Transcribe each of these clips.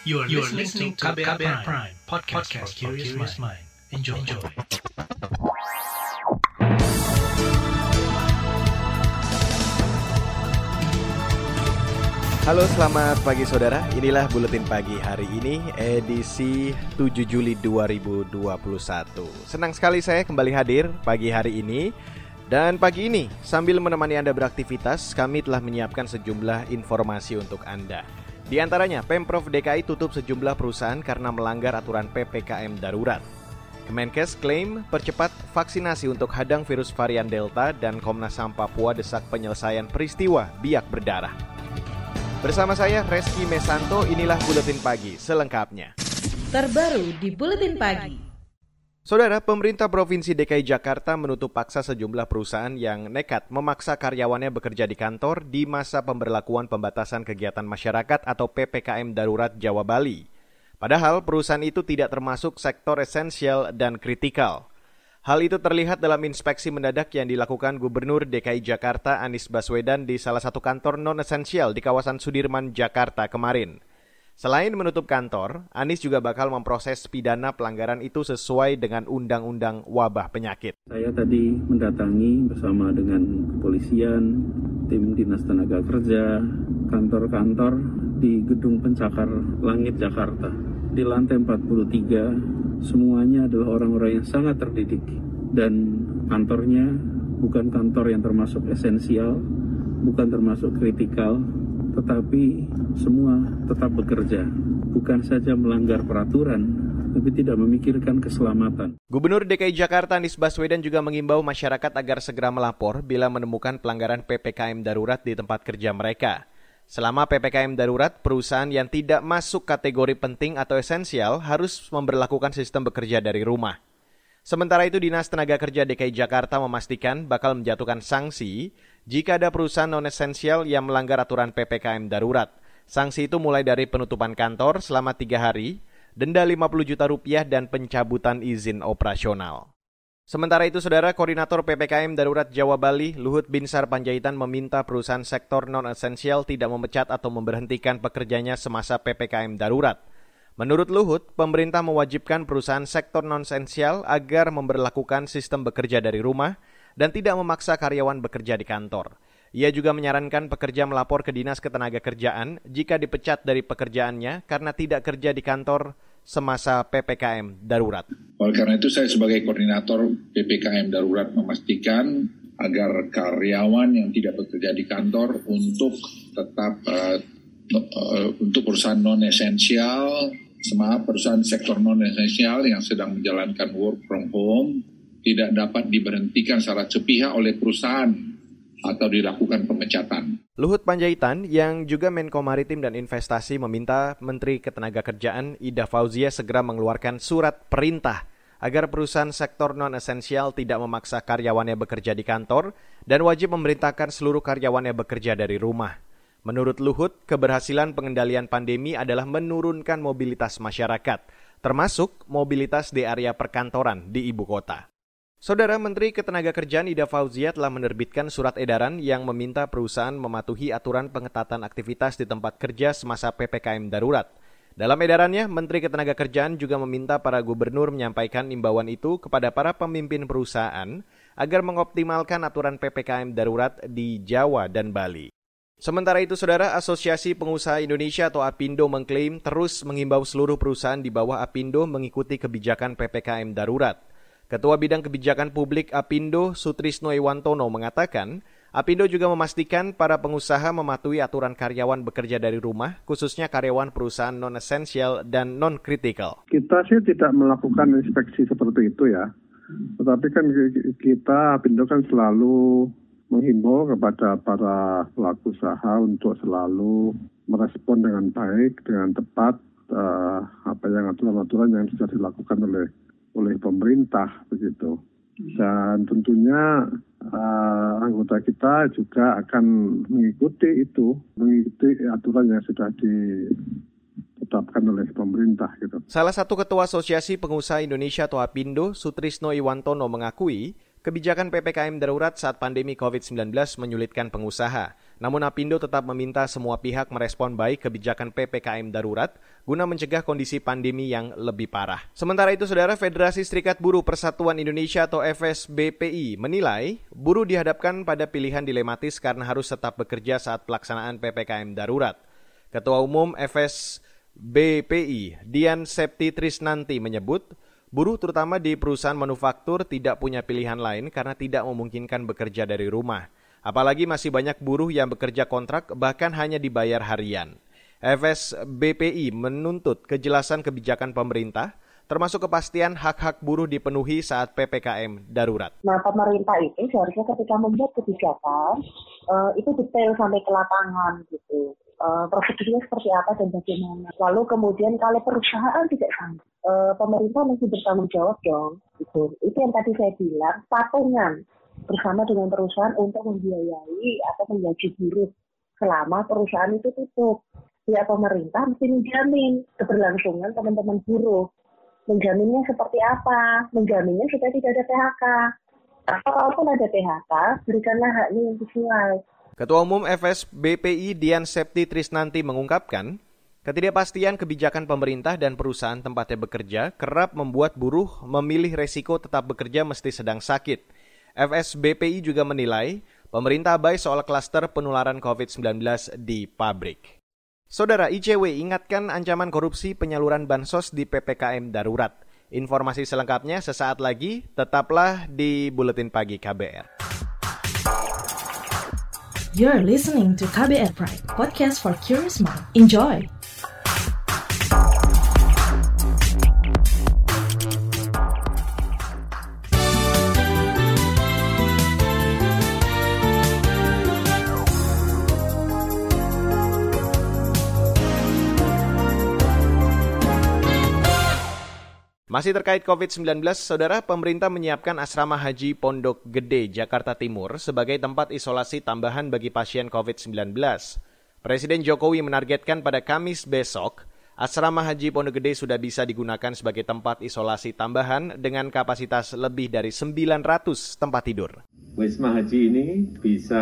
You are, you are listening to KBR, Prime, Prime podcast, podcast for curious mind. Enjoy. Enjoy. Halo selamat pagi saudara, inilah Buletin Pagi hari ini edisi 7 Juli 2021 Senang sekali saya kembali hadir pagi hari ini Dan pagi ini sambil menemani Anda beraktivitas kami telah menyiapkan sejumlah informasi untuk Anda Di antaranya Pemprov DKI tutup sejumlah perusahaan karena melanggar aturan PPKM darurat Kemenkes klaim percepat vaksinasi untuk hadang virus varian Delta dan Komnas HAM Papua desak penyelesaian peristiwa biak berdarah. Bersama saya Reski Mesanto, inilah Buletin Pagi selengkapnya. Terbaru di Buletin Pagi. Saudara, pemerintah Provinsi DKI Jakarta menutup paksa sejumlah perusahaan yang nekat memaksa karyawannya bekerja di kantor di masa pemberlakuan pembatasan kegiatan masyarakat atau PPKM Darurat Jawa Bali. Padahal perusahaan itu tidak termasuk sektor esensial dan kritikal. Hal itu terlihat dalam inspeksi mendadak yang dilakukan Gubernur DKI Jakarta Anies Baswedan di salah satu kantor non-esensial di kawasan Sudirman, Jakarta kemarin. Selain menutup kantor, Anies juga bakal memproses pidana pelanggaran itu sesuai dengan Undang-Undang Wabah Penyakit. Saya tadi mendatangi bersama dengan kepolisian, tim Dinas Tenaga Kerja, kantor-kantor di Gedung Pencakar Langit Jakarta. Di lantai 43, semuanya adalah orang-orang yang sangat terdidik. Dan kantornya bukan kantor yang termasuk esensial, bukan termasuk kritikal, tetapi semua tetap bekerja, bukan saja melanggar peraturan, tapi tidak memikirkan keselamatan. Gubernur DKI Jakarta Anies Baswedan juga mengimbau masyarakat agar segera melapor bila menemukan pelanggaran PPKM darurat di tempat kerja mereka. Selama PPKM darurat, perusahaan yang tidak masuk kategori penting atau esensial harus memperlakukan sistem bekerja dari rumah. Sementara itu, Dinas Tenaga Kerja DKI Jakarta memastikan bakal menjatuhkan sanksi jika ada perusahaan non-esensial yang melanggar aturan PPKM darurat. Sanksi itu mulai dari penutupan kantor selama tiga hari, denda 50 juta rupiah, dan pencabutan izin operasional. Sementara itu, Saudara Koordinator PPKM Darurat Jawa Bali, Luhut Binsar Panjaitan meminta perusahaan sektor non-esensial tidak memecat atau memberhentikan pekerjanya semasa PPKM Darurat. Menurut Luhut, pemerintah mewajibkan perusahaan sektor non-esensial agar memperlakukan sistem bekerja dari rumah dan tidak memaksa karyawan bekerja di kantor. Ia juga menyarankan pekerja melapor ke Dinas Ketenagakerjaan jika dipecat dari pekerjaannya karena tidak kerja di kantor semasa PPKM darurat. Oleh karena itu saya sebagai koordinator PPKM darurat memastikan agar karyawan yang tidak bekerja di kantor untuk tetap uh, untuk perusahaan non esensial, sama perusahaan sektor non esensial yang sedang menjalankan work from home tidak dapat diberhentikan secara sepihak oleh perusahaan atau dilakukan pemecatan. Luhut Panjaitan yang juga Menko Maritim dan Investasi meminta Menteri Ketenagakerjaan Ida Fauzia segera mengeluarkan surat perintah agar perusahaan sektor non-esensial tidak memaksa karyawannya bekerja di kantor dan wajib memerintahkan seluruh karyawannya bekerja dari rumah. Menurut Luhut, keberhasilan pengendalian pandemi adalah menurunkan mobilitas masyarakat, termasuk mobilitas di area perkantoran di ibu kota. Saudara Menteri Ketenagakerjaan Ida Fauzia telah menerbitkan surat edaran yang meminta perusahaan mematuhi aturan pengetatan aktivitas di tempat kerja semasa PPKM darurat. Dalam edarannya, Menteri Ketenagakerjaan juga meminta para gubernur menyampaikan imbauan itu kepada para pemimpin perusahaan agar mengoptimalkan aturan PPKM darurat di Jawa dan Bali. Sementara itu, Saudara, Asosiasi Pengusaha Indonesia atau APindo mengklaim terus mengimbau seluruh perusahaan di bawah APindo mengikuti kebijakan PPKM darurat. Ketua Bidang Kebijakan Publik Apindo Sutrisno Iwantono mengatakan, Apindo juga memastikan para pengusaha mematuhi aturan karyawan bekerja dari rumah, khususnya karyawan perusahaan non-esensial dan non-kritikal. Kita sih tidak melakukan inspeksi seperti itu ya. Tetapi kan kita Apindo kan selalu menghimbau kepada para pelaku usaha untuk selalu merespon dengan baik, dengan tepat uh, apa yang aturan-aturan yang sudah dilakukan oleh oleh pemerintah begitu. Dan tentunya uh, anggota kita juga akan mengikuti itu, mengikuti aturan yang sudah ditetapkan oleh pemerintah gitu. Salah satu ketua Asosiasi Pengusaha Indonesia atau APindo, Sutrisno Iwantono mengakui kebijakan PPKM darurat saat pandemi COVID-19 menyulitkan pengusaha. Namun Apindo tetap meminta semua pihak merespon baik kebijakan PPKM darurat guna mencegah kondisi pandemi yang lebih parah. Sementara itu, Saudara Federasi Serikat Buruh Persatuan Indonesia atau FSBPI menilai buruh dihadapkan pada pilihan dilematis karena harus tetap bekerja saat pelaksanaan PPKM darurat. Ketua Umum FSBPI Dian Septi Trisnanti menyebut, buruh terutama di perusahaan manufaktur tidak punya pilihan lain karena tidak memungkinkan bekerja dari rumah. Apalagi masih banyak buruh yang bekerja kontrak bahkan hanya dibayar harian. FSBPI menuntut kejelasan kebijakan pemerintah termasuk kepastian hak-hak buruh dipenuhi saat PPKM darurat. Nah, pemerintah itu seharusnya ketika membuat kebijakan uh, itu detail sampai ke lapangan gitu. Uh, prosedurnya seperti apa dan bagaimana. Lalu kemudian kalau perusahaan tidak sanggup, uh, pemerintah mesti bertanggung jawab dong. Gitu. Itu yang tadi saya bilang, patungan bersama dengan perusahaan untuk membiayai atau menggaji buruh selama perusahaan itu tutup. Pihak pemerintah mesti menjamin keberlangsungan teman-teman buruh. Menjaminnya seperti apa? Menjaminnya supaya tidak ada PHK. Atau kalaupun ada PHK, berikanlah haknya yang sesuai. Ketua Umum FSBPI Dian Septi Trisnanti mengungkapkan, ketidakpastian kebijakan pemerintah dan perusahaan tempatnya bekerja kerap membuat buruh memilih resiko tetap bekerja meski sedang sakit – FSBPI juga menilai pemerintah abai soal klaster penularan COVID-19 di pabrik. Saudara ICW ingatkan ancaman korupsi penyaluran bansos di PPKM darurat. Informasi selengkapnya sesaat lagi, tetaplah di Buletin Pagi KBR. You're listening to KBR Pride, podcast for curious mind. Enjoy! Masih terkait COVID-19, Saudara, pemerintah menyiapkan asrama haji Pondok Gede, Jakarta Timur sebagai tempat isolasi tambahan bagi pasien COVID-19. Presiden Jokowi menargetkan pada Kamis besok, asrama haji Pondok Gede sudah bisa digunakan sebagai tempat isolasi tambahan dengan kapasitas lebih dari 900 tempat tidur. Wisma Haji ini bisa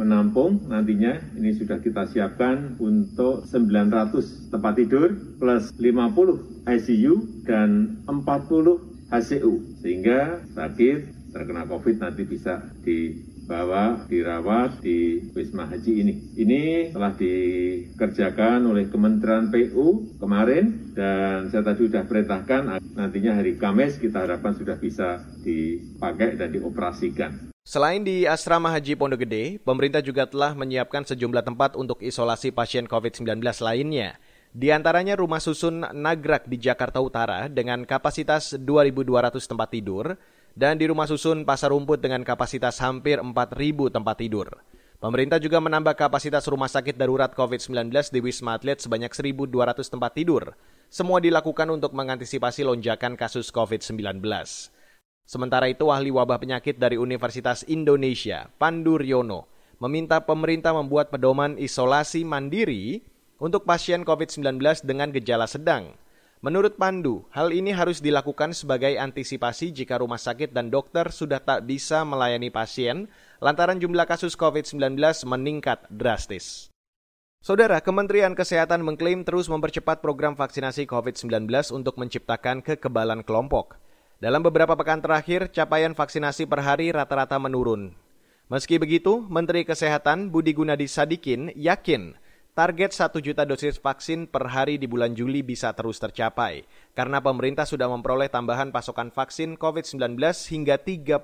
menampung nantinya ini sudah kita siapkan untuk 900 tempat tidur plus 50 ICU dan 40 HCU sehingga sakit terkena COVID nanti bisa dibawa dirawat di Wisma Haji ini. Ini telah dikerjakan oleh Kementerian PU kemarin dan saya tadi sudah perintahkan nantinya hari Kamis kita harapkan sudah bisa dipakai dan dioperasikan. Selain di Asrama Haji Pondok Gede, pemerintah juga telah menyiapkan sejumlah tempat untuk isolasi pasien COVID-19 lainnya. Di antaranya rumah susun Nagrak di Jakarta Utara dengan kapasitas 2.200 tempat tidur dan di rumah susun Pasar Rumput dengan kapasitas hampir 4.000 tempat tidur. Pemerintah juga menambah kapasitas rumah sakit darurat COVID-19 di Wisma Atlet sebanyak 1.200 tempat tidur. Semua dilakukan untuk mengantisipasi lonjakan kasus COVID-19. Sementara itu, ahli wabah penyakit dari Universitas Indonesia, Pandu Riono, meminta pemerintah membuat pedoman isolasi mandiri untuk pasien COVID-19 dengan gejala sedang. Menurut Pandu, hal ini harus dilakukan sebagai antisipasi jika rumah sakit dan dokter sudah tak bisa melayani pasien lantaran jumlah kasus COVID-19 meningkat drastis. Saudara, Kementerian Kesehatan mengklaim terus mempercepat program vaksinasi COVID-19 untuk menciptakan kekebalan kelompok. Dalam beberapa pekan terakhir, capaian vaksinasi per hari rata-rata menurun. Meski begitu, Menteri Kesehatan Budi Gunadi Sadikin yakin target 1 juta dosis vaksin per hari di bulan Juli bisa terus tercapai karena pemerintah sudah memperoleh tambahan pasokan vaksin COVID-19 hingga 31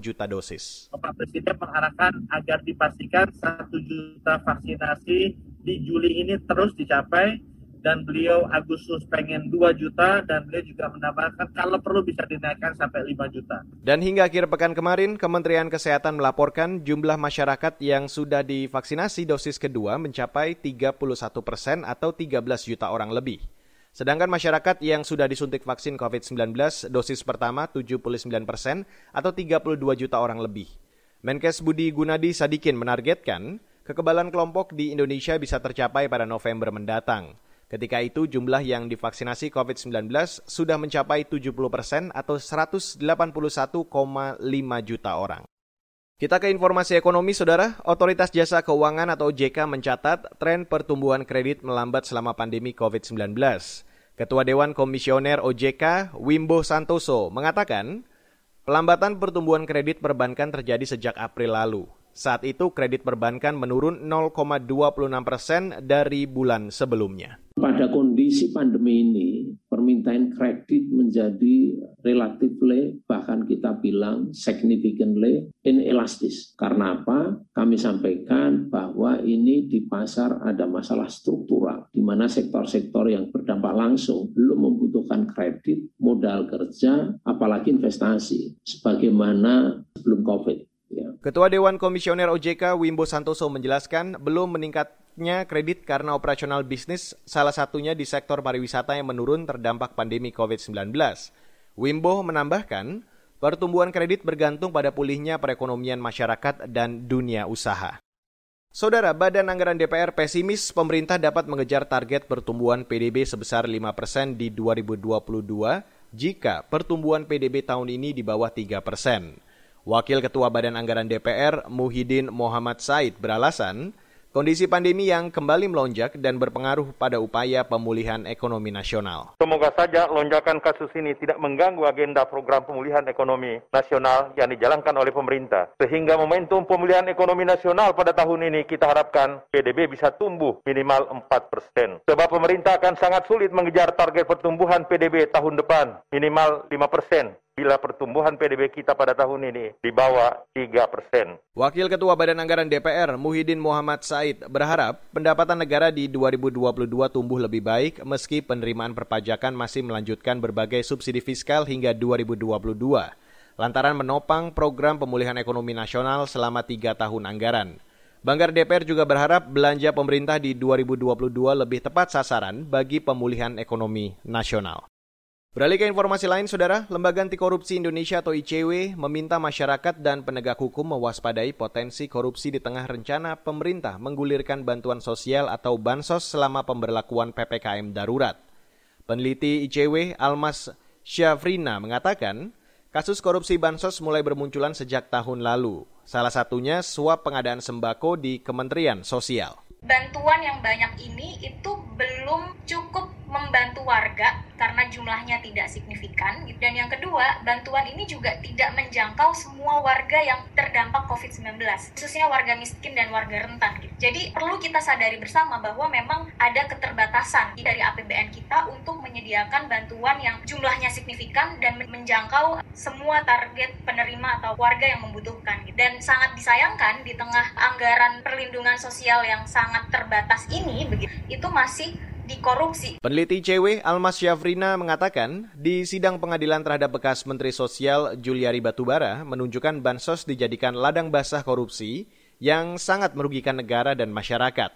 juta dosis. Bapak Presiden mengharapkan agar dipastikan 1 juta vaksinasi di Juli ini terus dicapai dan beliau Agustus pengen 2 juta dan beliau juga menambahkan kalau perlu bisa dinaikkan sampai 5 juta. Dan hingga akhir pekan kemarin Kementerian Kesehatan melaporkan jumlah masyarakat yang sudah divaksinasi dosis kedua mencapai 31 persen atau 13 juta orang lebih. Sedangkan masyarakat yang sudah disuntik vaksin COVID-19 dosis pertama 79 persen atau 32 juta orang lebih. Menkes Budi Gunadi Sadikin menargetkan kekebalan kelompok di Indonesia bisa tercapai pada November mendatang. Ketika itu jumlah yang divaksinasi COVID-19 sudah mencapai 70 persen atau 181,5 juta orang. Kita ke informasi ekonomi, Saudara. Otoritas Jasa Keuangan atau OJK mencatat tren pertumbuhan kredit melambat selama pandemi COVID-19. Ketua Dewan Komisioner OJK, Wimbo Santoso, mengatakan pelambatan pertumbuhan kredit perbankan terjadi sejak April lalu. Saat itu kredit perbankan menurun 0,26 persen dari bulan sebelumnya. Pada kondisi pandemi ini, permintaan kredit menjadi relatif bahkan kita bilang significantly inelastis. Karena apa? Kami sampaikan bahwa ini di pasar ada masalah struktural, di mana sektor-sektor yang berdampak langsung belum membutuhkan kredit, modal kerja, apalagi investasi, sebagaimana sebelum COVID. Ketua Dewan Komisioner OJK Wimbo Santoso menjelaskan belum meningkatnya kredit karena operasional bisnis salah satunya di sektor pariwisata yang menurun terdampak pandemi COVID-19. Wimbo menambahkan, pertumbuhan kredit bergantung pada pulihnya perekonomian masyarakat dan dunia usaha. Saudara, Badan Anggaran DPR pesimis pemerintah dapat mengejar target pertumbuhan PDB sebesar 5% di 2022 jika pertumbuhan PDB tahun ini di bawah 3 persen. Wakil Ketua Badan Anggaran DPR Muhyiddin Muhammad Said beralasan, kondisi pandemi yang kembali melonjak dan berpengaruh pada upaya pemulihan ekonomi nasional. Semoga saja lonjakan kasus ini tidak mengganggu agenda program pemulihan ekonomi nasional yang dijalankan oleh pemerintah. Sehingga momentum pemulihan ekonomi nasional pada tahun ini kita harapkan PDB bisa tumbuh minimal 4 persen. Sebab pemerintah akan sangat sulit mengejar target pertumbuhan PDB tahun depan minimal 5 persen bila pertumbuhan PDB kita pada tahun ini di bawah 3 persen. Wakil Ketua Badan Anggaran DPR Muhyiddin Muhammad Said berharap pendapatan negara di 2022 tumbuh lebih baik meski penerimaan perpajakan masih melanjutkan berbagai subsidi fiskal hingga 2022 lantaran menopang program pemulihan ekonomi nasional selama tiga tahun anggaran. Banggar DPR juga berharap belanja pemerintah di 2022 lebih tepat sasaran bagi pemulihan ekonomi nasional. Beralih ke informasi lain, Saudara, Lembaga Anti Korupsi Indonesia atau ICW meminta masyarakat dan penegak hukum mewaspadai potensi korupsi di tengah rencana pemerintah menggulirkan bantuan sosial atau bansos selama pemberlakuan PPKM darurat. Peneliti ICW Almas Syafrina mengatakan, kasus korupsi bansos mulai bermunculan sejak tahun lalu. Salah satunya suap pengadaan sembako di Kementerian Sosial. Bantuan yang banyak ini itu belum cukup membantu warga karena jumlahnya tidak signifikan dan yang kedua bantuan ini juga tidak menjangkau semua warga yang terdampak COVID-19 khususnya warga miskin dan warga rentan gitu. jadi perlu kita sadari bersama bahwa memang ada keterbatasan dari APBN kita untuk menyediakan bantuan yang jumlahnya signifikan dan menjangkau semua target penerima atau warga yang membutuhkan gitu. Dan sangat disayangkan di tengah anggaran perlindungan sosial yang sangat terbatas ini begitu itu masih dikorupsi. Peneliti ICW Almas Syafrina mengatakan, di sidang pengadilan terhadap bekas Menteri Sosial Juliari Batubara menunjukkan bansos dijadikan ladang basah korupsi yang sangat merugikan negara dan masyarakat.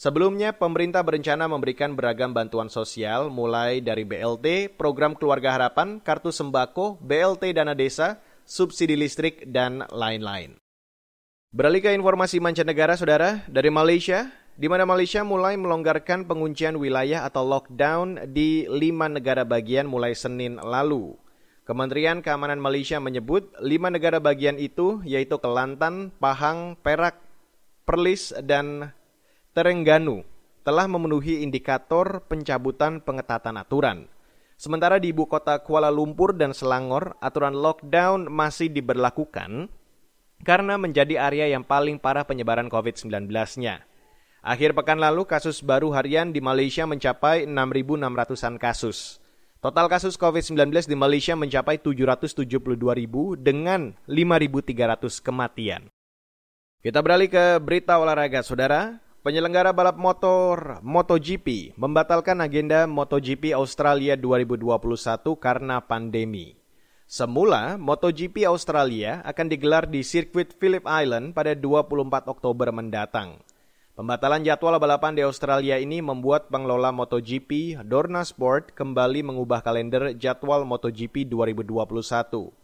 Sebelumnya, pemerintah berencana memberikan beragam bantuan sosial mulai dari BLT, program keluarga harapan, kartu sembako, BLT dana desa, subsidi listrik, dan lain-lain. Beralih ke informasi mancanegara, saudara, dari Malaysia, di mana Malaysia mulai melonggarkan penguncian wilayah atau lockdown di lima negara bagian mulai Senin lalu. Kementerian Keamanan Malaysia menyebut lima negara bagian itu yaitu Kelantan, Pahang, Perak, Perlis, dan Terengganu telah memenuhi indikator pencabutan pengetatan aturan. Sementara di ibu kota Kuala Lumpur dan Selangor, aturan lockdown masih diberlakukan karena menjadi area yang paling parah penyebaran COVID-19-nya. Akhir pekan lalu kasus baru harian di Malaysia mencapai 6.600-an kasus. Total kasus COVID-19 di Malaysia mencapai 772 ribu dengan 5.300 kematian. Kita beralih ke berita olahraga, saudara. Penyelenggara balap motor MotoGP membatalkan agenda MotoGP Australia 2021 karena pandemi. Semula, MotoGP Australia akan digelar di sirkuit Phillip Island pada 24 Oktober mendatang. Pembatalan jadwal balapan di Australia ini membuat pengelola MotoGP, Dorna Sport, kembali mengubah kalender jadwal MotoGP 2021.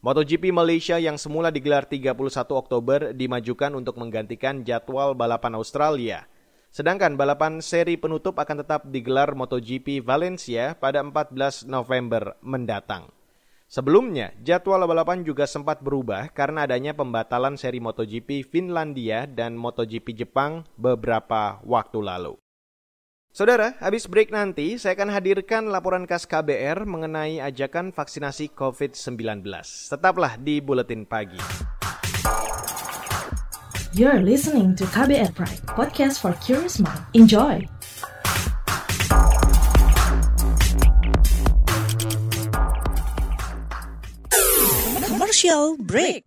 MotoGP Malaysia yang semula digelar 31 Oktober dimajukan untuk menggantikan jadwal balapan Australia. Sedangkan balapan seri penutup akan tetap digelar MotoGP Valencia pada 14 November mendatang. Sebelumnya, jadwal balapan juga sempat berubah karena adanya pembatalan seri MotoGP Finlandia dan MotoGP Jepang beberapa waktu lalu. Saudara, habis break nanti saya akan hadirkan laporan khas KBR mengenai ajakan vaksinasi COVID-19. Tetaplah di Buletin Pagi. You're listening to KBR Pride, podcast for curious mind. Enjoy! Commercial break.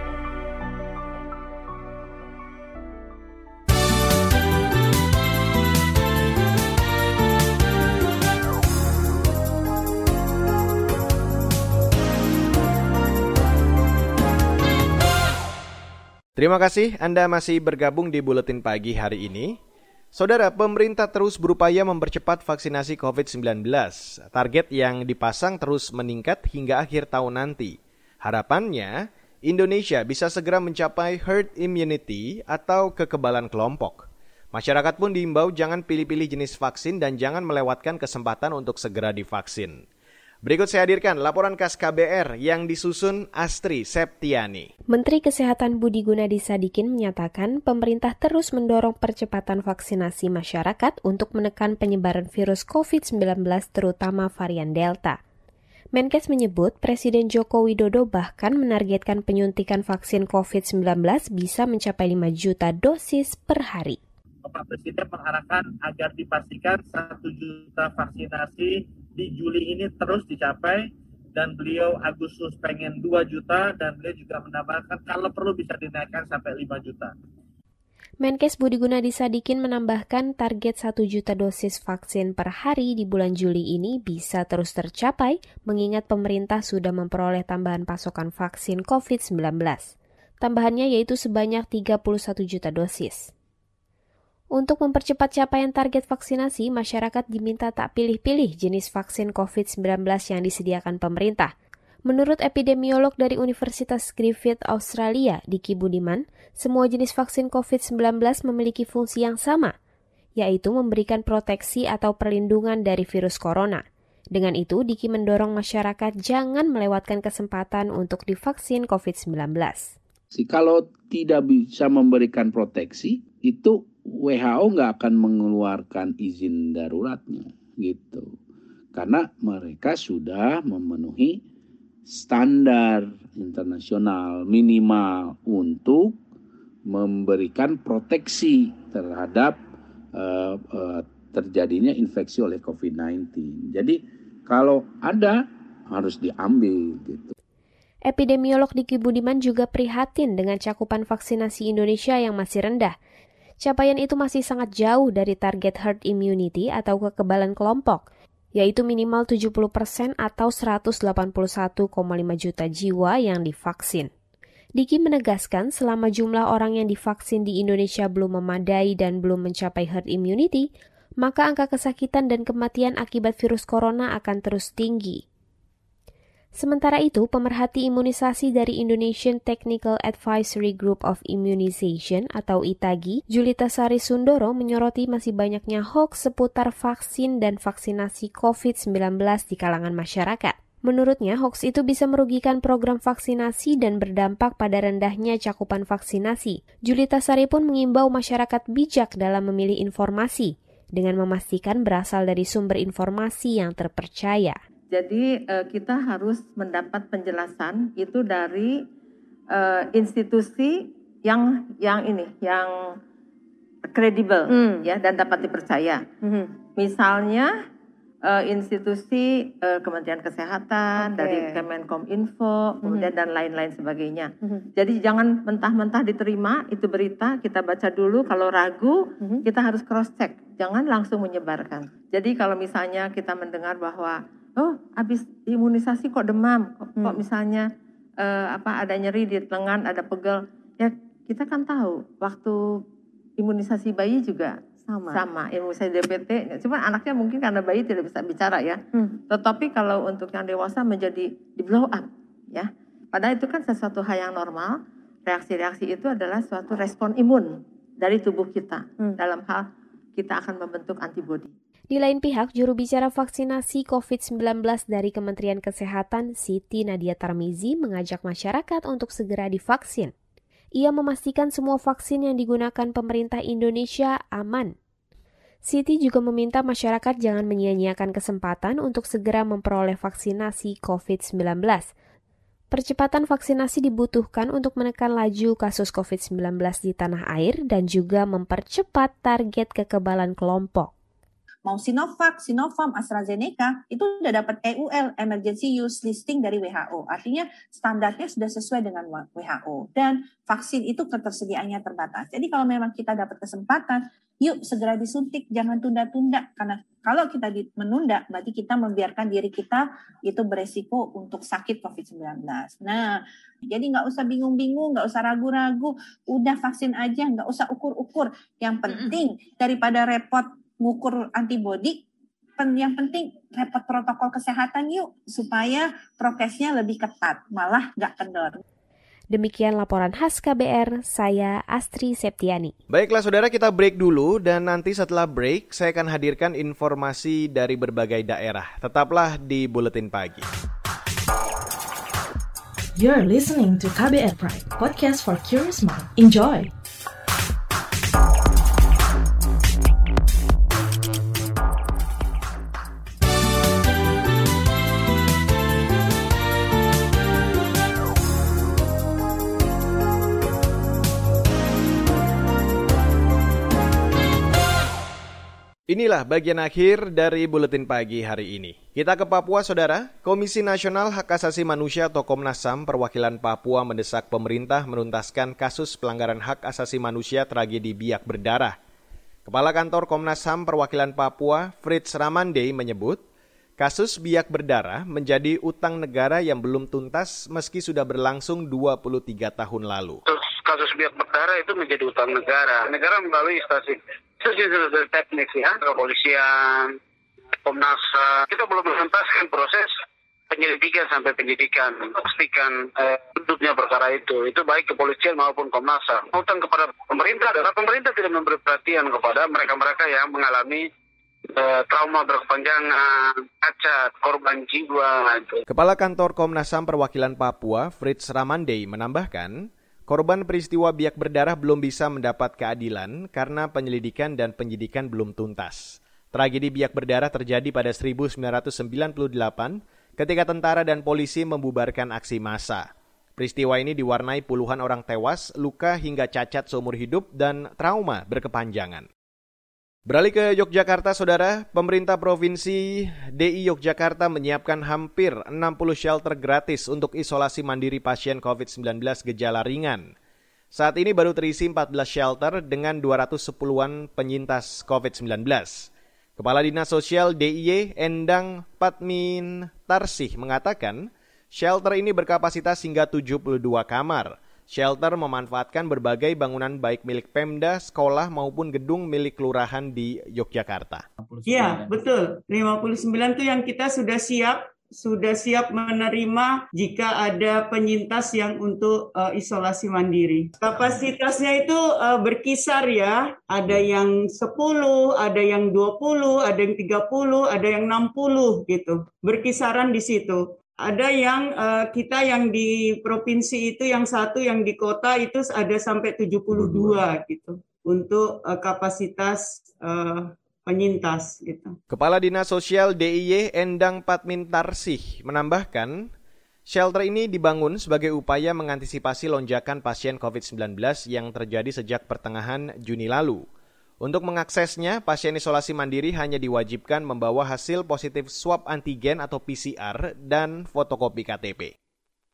Terima kasih Anda masih bergabung di Buletin Pagi hari ini. Saudara, pemerintah terus berupaya mempercepat vaksinasi COVID-19. Target yang dipasang terus meningkat hingga akhir tahun nanti. Harapannya, Indonesia bisa segera mencapai herd immunity atau kekebalan kelompok. Masyarakat pun diimbau jangan pilih-pilih jenis vaksin dan jangan melewatkan kesempatan untuk segera divaksin. Berikut saya hadirkan laporan khas KBR yang disusun Astri Septiani. Menteri Kesehatan Budi Gunadi Sadikin menyatakan pemerintah terus mendorong percepatan vaksinasi masyarakat untuk menekan penyebaran virus COVID-19 terutama varian Delta. Menkes menyebut Presiden Joko Widodo bahkan menargetkan penyuntikan vaksin COVID-19 bisa mencapai 5 juta dosis per hari. Bapak Presiden mengharapkan agar dipastikan 1 juta vaksinasi di Juli ini terus dicapai dan beliau Agustus pengen 2 juta dan beliau juga menambahkan kalau perlu bisa dinaikkan sampai 5 juta. Menkes Budi Gunadi Sadikin menambahkan target 1 juta dosis vaksin per hari di bulan Juli ini bisa terus tercapai mengingat pemerintah sudah memperoleh tambahan pasokan vaksin COVID-19. Tambahannya yaitu sebanyak 31 juta dosis. Untuk mempercepat capaian target vaksinasi, masyarakat diminta tak pilih-pilih jenis vaksin COVID-19 yang disediakan pemerintah. Menurut epidemiolog dari Universitas Griffith Australia, Diki Budiman, semua jenis vaksin COVID-19 memiliki fungsi yang sama, yaitu memberikan proteksi atau perlindungan dari virus corona. Dengan itu, Diki mendorong masyarakat jangan melewatkan kesempatan untuk divaksin COVID-19. Kalau tidak bisa memberikan proteksi, itu WHO nggak akan mengeluarkan izin daruratnya gitu karena mereka sudah memenuhi standar internasional minimal untuk memberikan proteksi terhadap uh, uh, terjadinya infeksi oleh COVID-19. Jadi kalau ada harus diambil gitu. Epidemiolog Diki Budiman juga prihatin dengan cakupan vaksinasi Indonesia yang masih rendah capaian itu masih sangat jauh dari target herd immunity atau kekebalan kelompok, yaitu minimal 70% atau 181,5 juta jiwa yang divaksin. Diki menegaskan selama jumlah orang yang divaksin di Indonesia belum memadai dan belum mencapai herd immunity, maka angka kesakitan dan kematian akibat virus corona akan terus tinggi. Sementara itu, pemerhati imunisasi dari Indonesian Technical Advisory Group of Immunization atau ITAGI, Julita Sari Sundoro menyoroti masih banyaknya hoax seputar vaksin dan vaksinasi COVID-19 di kalangan masyarakat. Menurutnya, hoax itu bisa merugikan program vaksinasi dan berdampak pada rendahnya cakupan vaksinasi. Julita Sari pun mengimbau masyarakat bijak dalam memilih informasi, dengan memastikan berasal dari sumber informasi yang terpercaya. Jadi uh, kita harus mendapat penjelasan itu dari uh, institusi yang yang ini, yang kredibel hmm. ya dan dapat dipercaya. Hmm. Misalnya uh, institusi uh, Kementerian Kesehatan, okay. dari Kemenkominfo, kemudian dan lain-lain sebagainya. Mm-hmm. Jadi jangan mentah-mentah diterima itu berita, kita baca dulu. Kalau ragu, mm-hmm. kita harus cross check, jangan langsung menyebarkan. Jadi kalau misalnya kita mendengar bahwa oh habis imunisasi kok demam, kok, mm. kok misalnya uh, apa ada nyeri di lengan, ada pegel, ya kita kan tahu waktu imunisasi bayi juga sama. Sama, imunisasi DPT. Cuma anaknya mungkin karena bayi tidak bisa bicara ya. Hmm. Tetapi kalau untuk yang dewasa menjadi di blow up ya. Padahal itu kan sesuatu hal yang normal. Reaksi-reaksi itu adalah suatu respon imun dari tubuh kita hmm. dalam hal kita akan membentuk antibodi. Di lain pihak, juru bicara vaksinasi COVID-19 dari Kementerian Kesehatan, Siti Nadia Tarmizi, mengajak masyarakat untuk segera divaksin. Ia memastikan semua vaksin yang digunakan pemerintah Indonesia aman. Siti juga meminta masyarakat jangan menyia-nyiakan kesempatan untuk segera memperoleh vaksinasi COVID-19. Percepatan vaksinasi dibutuhkan untuk menekan laju kasus COVID-19 di tanah air dan juga mempercepat target kekebalan kelompok mau Sinovac, Sinovac, AstraZeneca itu sudah dapat EUL Emergency Use Listing dari WHO. Artinya standarnya sudah sesuai dengan WHO dan vaksin itu ketersediaannya terbatas. Jadi kalau memang kita dapat kesempatan, yuk segera disuntik, jangan tunda-tunda karena kalau kita menunda berarti kita membiarkan diri kita itu beresiko untuk sakit COVID-19. Nah, jadi nggak usah bingung-bingung, nggak usah ragu-ragu, udah vaksin aja, nggak usah ukur-ukur. Yang penting daripada repot ngukur antibodi yang penting repot protokol kesehatan yuk supaya prokesnya lebih ketat malah nggak kendor. Demikian laporan khas KBR, saya Astri Septiani. Baiklah saudara kita break dulu dan nanti setelah break saya akan hadirkan informasi dari berbagai daerah. Tetaplah di Buletin Pagi. You're listening to KBR Pride, podcast for curious mind. Enjoy! Inilah bagian akhir dari buletin pagi hari ini. Kita ke Papua, Saudara. Komisi Nasional Hak Asasi Manusia atau Komnas HAM perwakilan Papua mendesak pemerintah menuntaskan kasus pelanggaran hak asasi manusia tragedi biak berdarah. Kepala Kantor Komnas HAM perwakilan Papua, Fritz Ramande menyebut, kasus biak berdarah menjadi utang negara yang belum tuntas meski sudah berlangsung 23 tahun lalu. Kasus biak berdarah itu menjadi utang negara. Negara melalui instansi institusi teknik ya, kepolisian, Komnas kita belum menuntaskan proses penyelidikan sampai penyidikan, pastikan eh, perkara itu. Itu baik kepolisian maupun Komnas HAM. Utang kepada pemerintah adalah pemerintah tidak memberi perhatian kepada mereka-mereka yang mengalami eh, trauma berkepanjangan, cacat, korban jiwa. Kepala Kantor Komnas HAM Perwakilan Papua, Fritz Ramandei, menambahkan, Korban peristiwa biak berdarah belum bisa mendapat keadilan karena penyelidikan dan penyidikan belum tuntas. Tragedi biak berdarah terjadi pada 1998 ketika tentara dan polisi membubarkan aksi massa. Peristiwa ini diwarnai puluhan orang tewas, luka hingga cacat seumur hidup dan trauma berkepanjangan. Beralih ke Yogyakarta, Saudara, pemerintah Provinsi DI Yogyakarta menyiapkan hampir 60 shelter gratis untuk isolasi mandiri pasien COVID-19 gejala ringan. Saat ini baru terisi 14 shelter dengan 210-an penyintas COVID-19. Kepala Dinas Sosial DIY Endang Patmin Tarsih mengatakan, shelter ini berkapasitas hingga 72 kamar. Shelter memanfaatkan berbagai bangunan baik milik Pemda, sekolah maupun gedung milik kelurahan di Yogyakarta. Iya, betul. 59 itu yang kita sudah siap sudah siap menerima jika ada penyintas yang untuk uh, isolasi mandiri. Kapasitasnya itu uh, berkisar ya, ada yang 10, ada yang 20, ada yang 30, ada yang 60 gitu. Berkisaran di situ ada yang uh, kita yang di provinsi itu yang satu yang di kota itu ada sampai 72 gitu untuk uh, kapasitas uh, penyintas gitu. Kepala Dinas Sosial DIY Endang Patmintarsih menambahkan Shelter ini dibangun sebagai upaya mengantisipasi lonjakan pasien COVID-19 yang terjadi sejak pertengahan Juni lalu. Untuk mengaksesnya, pasien isolasi mandiri hanya diwajibkan membawa hasil positif swab antigen atau PCR dan fotokopi KTP.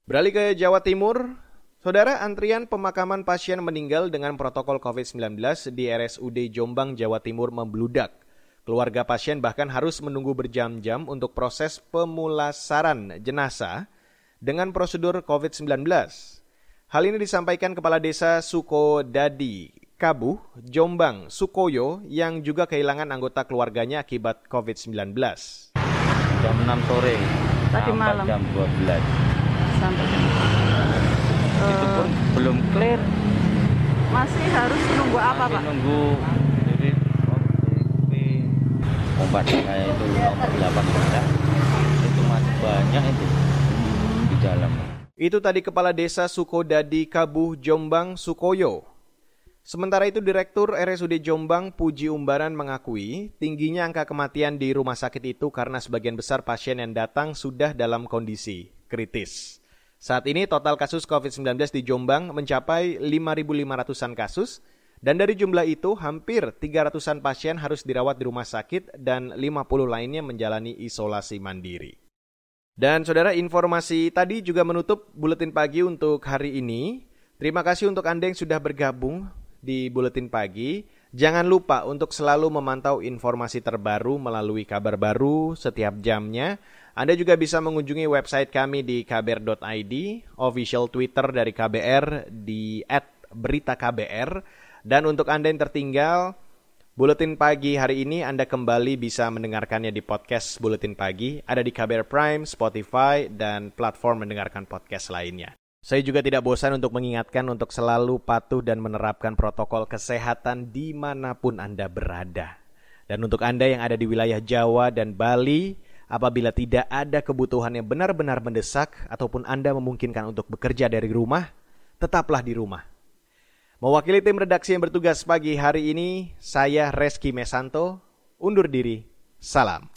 Beralih ke Jawa Timur, Saudara, antrian pemakaman pasien meninggal dengan protokol COVID-19 di RSUD Jombang, Jawa Timur membludak. Keluarga pasien bahkan harus menunggu berjam-jam untuk proses pemulasaran jenazah dengan prosedur COVID-19. Hal ini disampaikan Kepala Desa Sukodadi, Kabuh, Jombang, Sukoyo yang juga kehilangan anggota keluarganya akibat COVID-19. Jam 6 sore Tadi malam. jam 12. Sampai jam Itu pun belum clear. Masih harus nunggu apa, Masih Pak? nunggu jadi obat saya itu nomor 18 itu masih banyak itu di dalam. Itu tadi Kepala Desa Sukodadi Kabuh Jombang Sukoyo. Sementara itu Direktur RSUD Jombang Puji Umbaran mengakui tingginya angka kematian di rumah sakit itu karena sebagian besar pasien yang datang sudah dalam kondisi kritis. Saat ini total kasus COVID-19 di Jombang mencapai 5.500-an kasus dan dari jumlah itu hampir 300-an pasien harus dirawat di rumah sakit dan 50 lainnya menjalani isolasi mandiri. Dan saudara informasi tadi juga menutup buletin pagi untuk hari ini. Terima kasih untuk Anda yang sudah bergabung di buletin pagi. Jangan lupa untuk selalu memantau informasi terbaru melalui kabar baru setiap jamnya. Anda juga bisa mengunjungi website kami di kbr.id, official Twitter dari KBR di @beritaKBR dan untuk Anda yang tertinggal Buletin pagi hari ini Anda kembali bisa mendengarkannya di podcast Buletin Pagi, ada di KBR Prime, Spotify, dan platform mendengarkan podcast lainnya. Saya juga tidak bosan untuk mengingatkan untuk selalu patuh dan menerapkan protokol kesehatan di mana pun Anda berada. Dan untuk Anda yang ada di wilayah Jawa dan Bali, apabila tidak ada kebutuhan yang benar-benar mendesak ataupun Anda memungkinkan untuk bekerja dari rumah, tetaplah di rumah. Mewakili tim redaksi yang bertugas pagi hari ini, saya Reski Mesanto, undur diri, salam.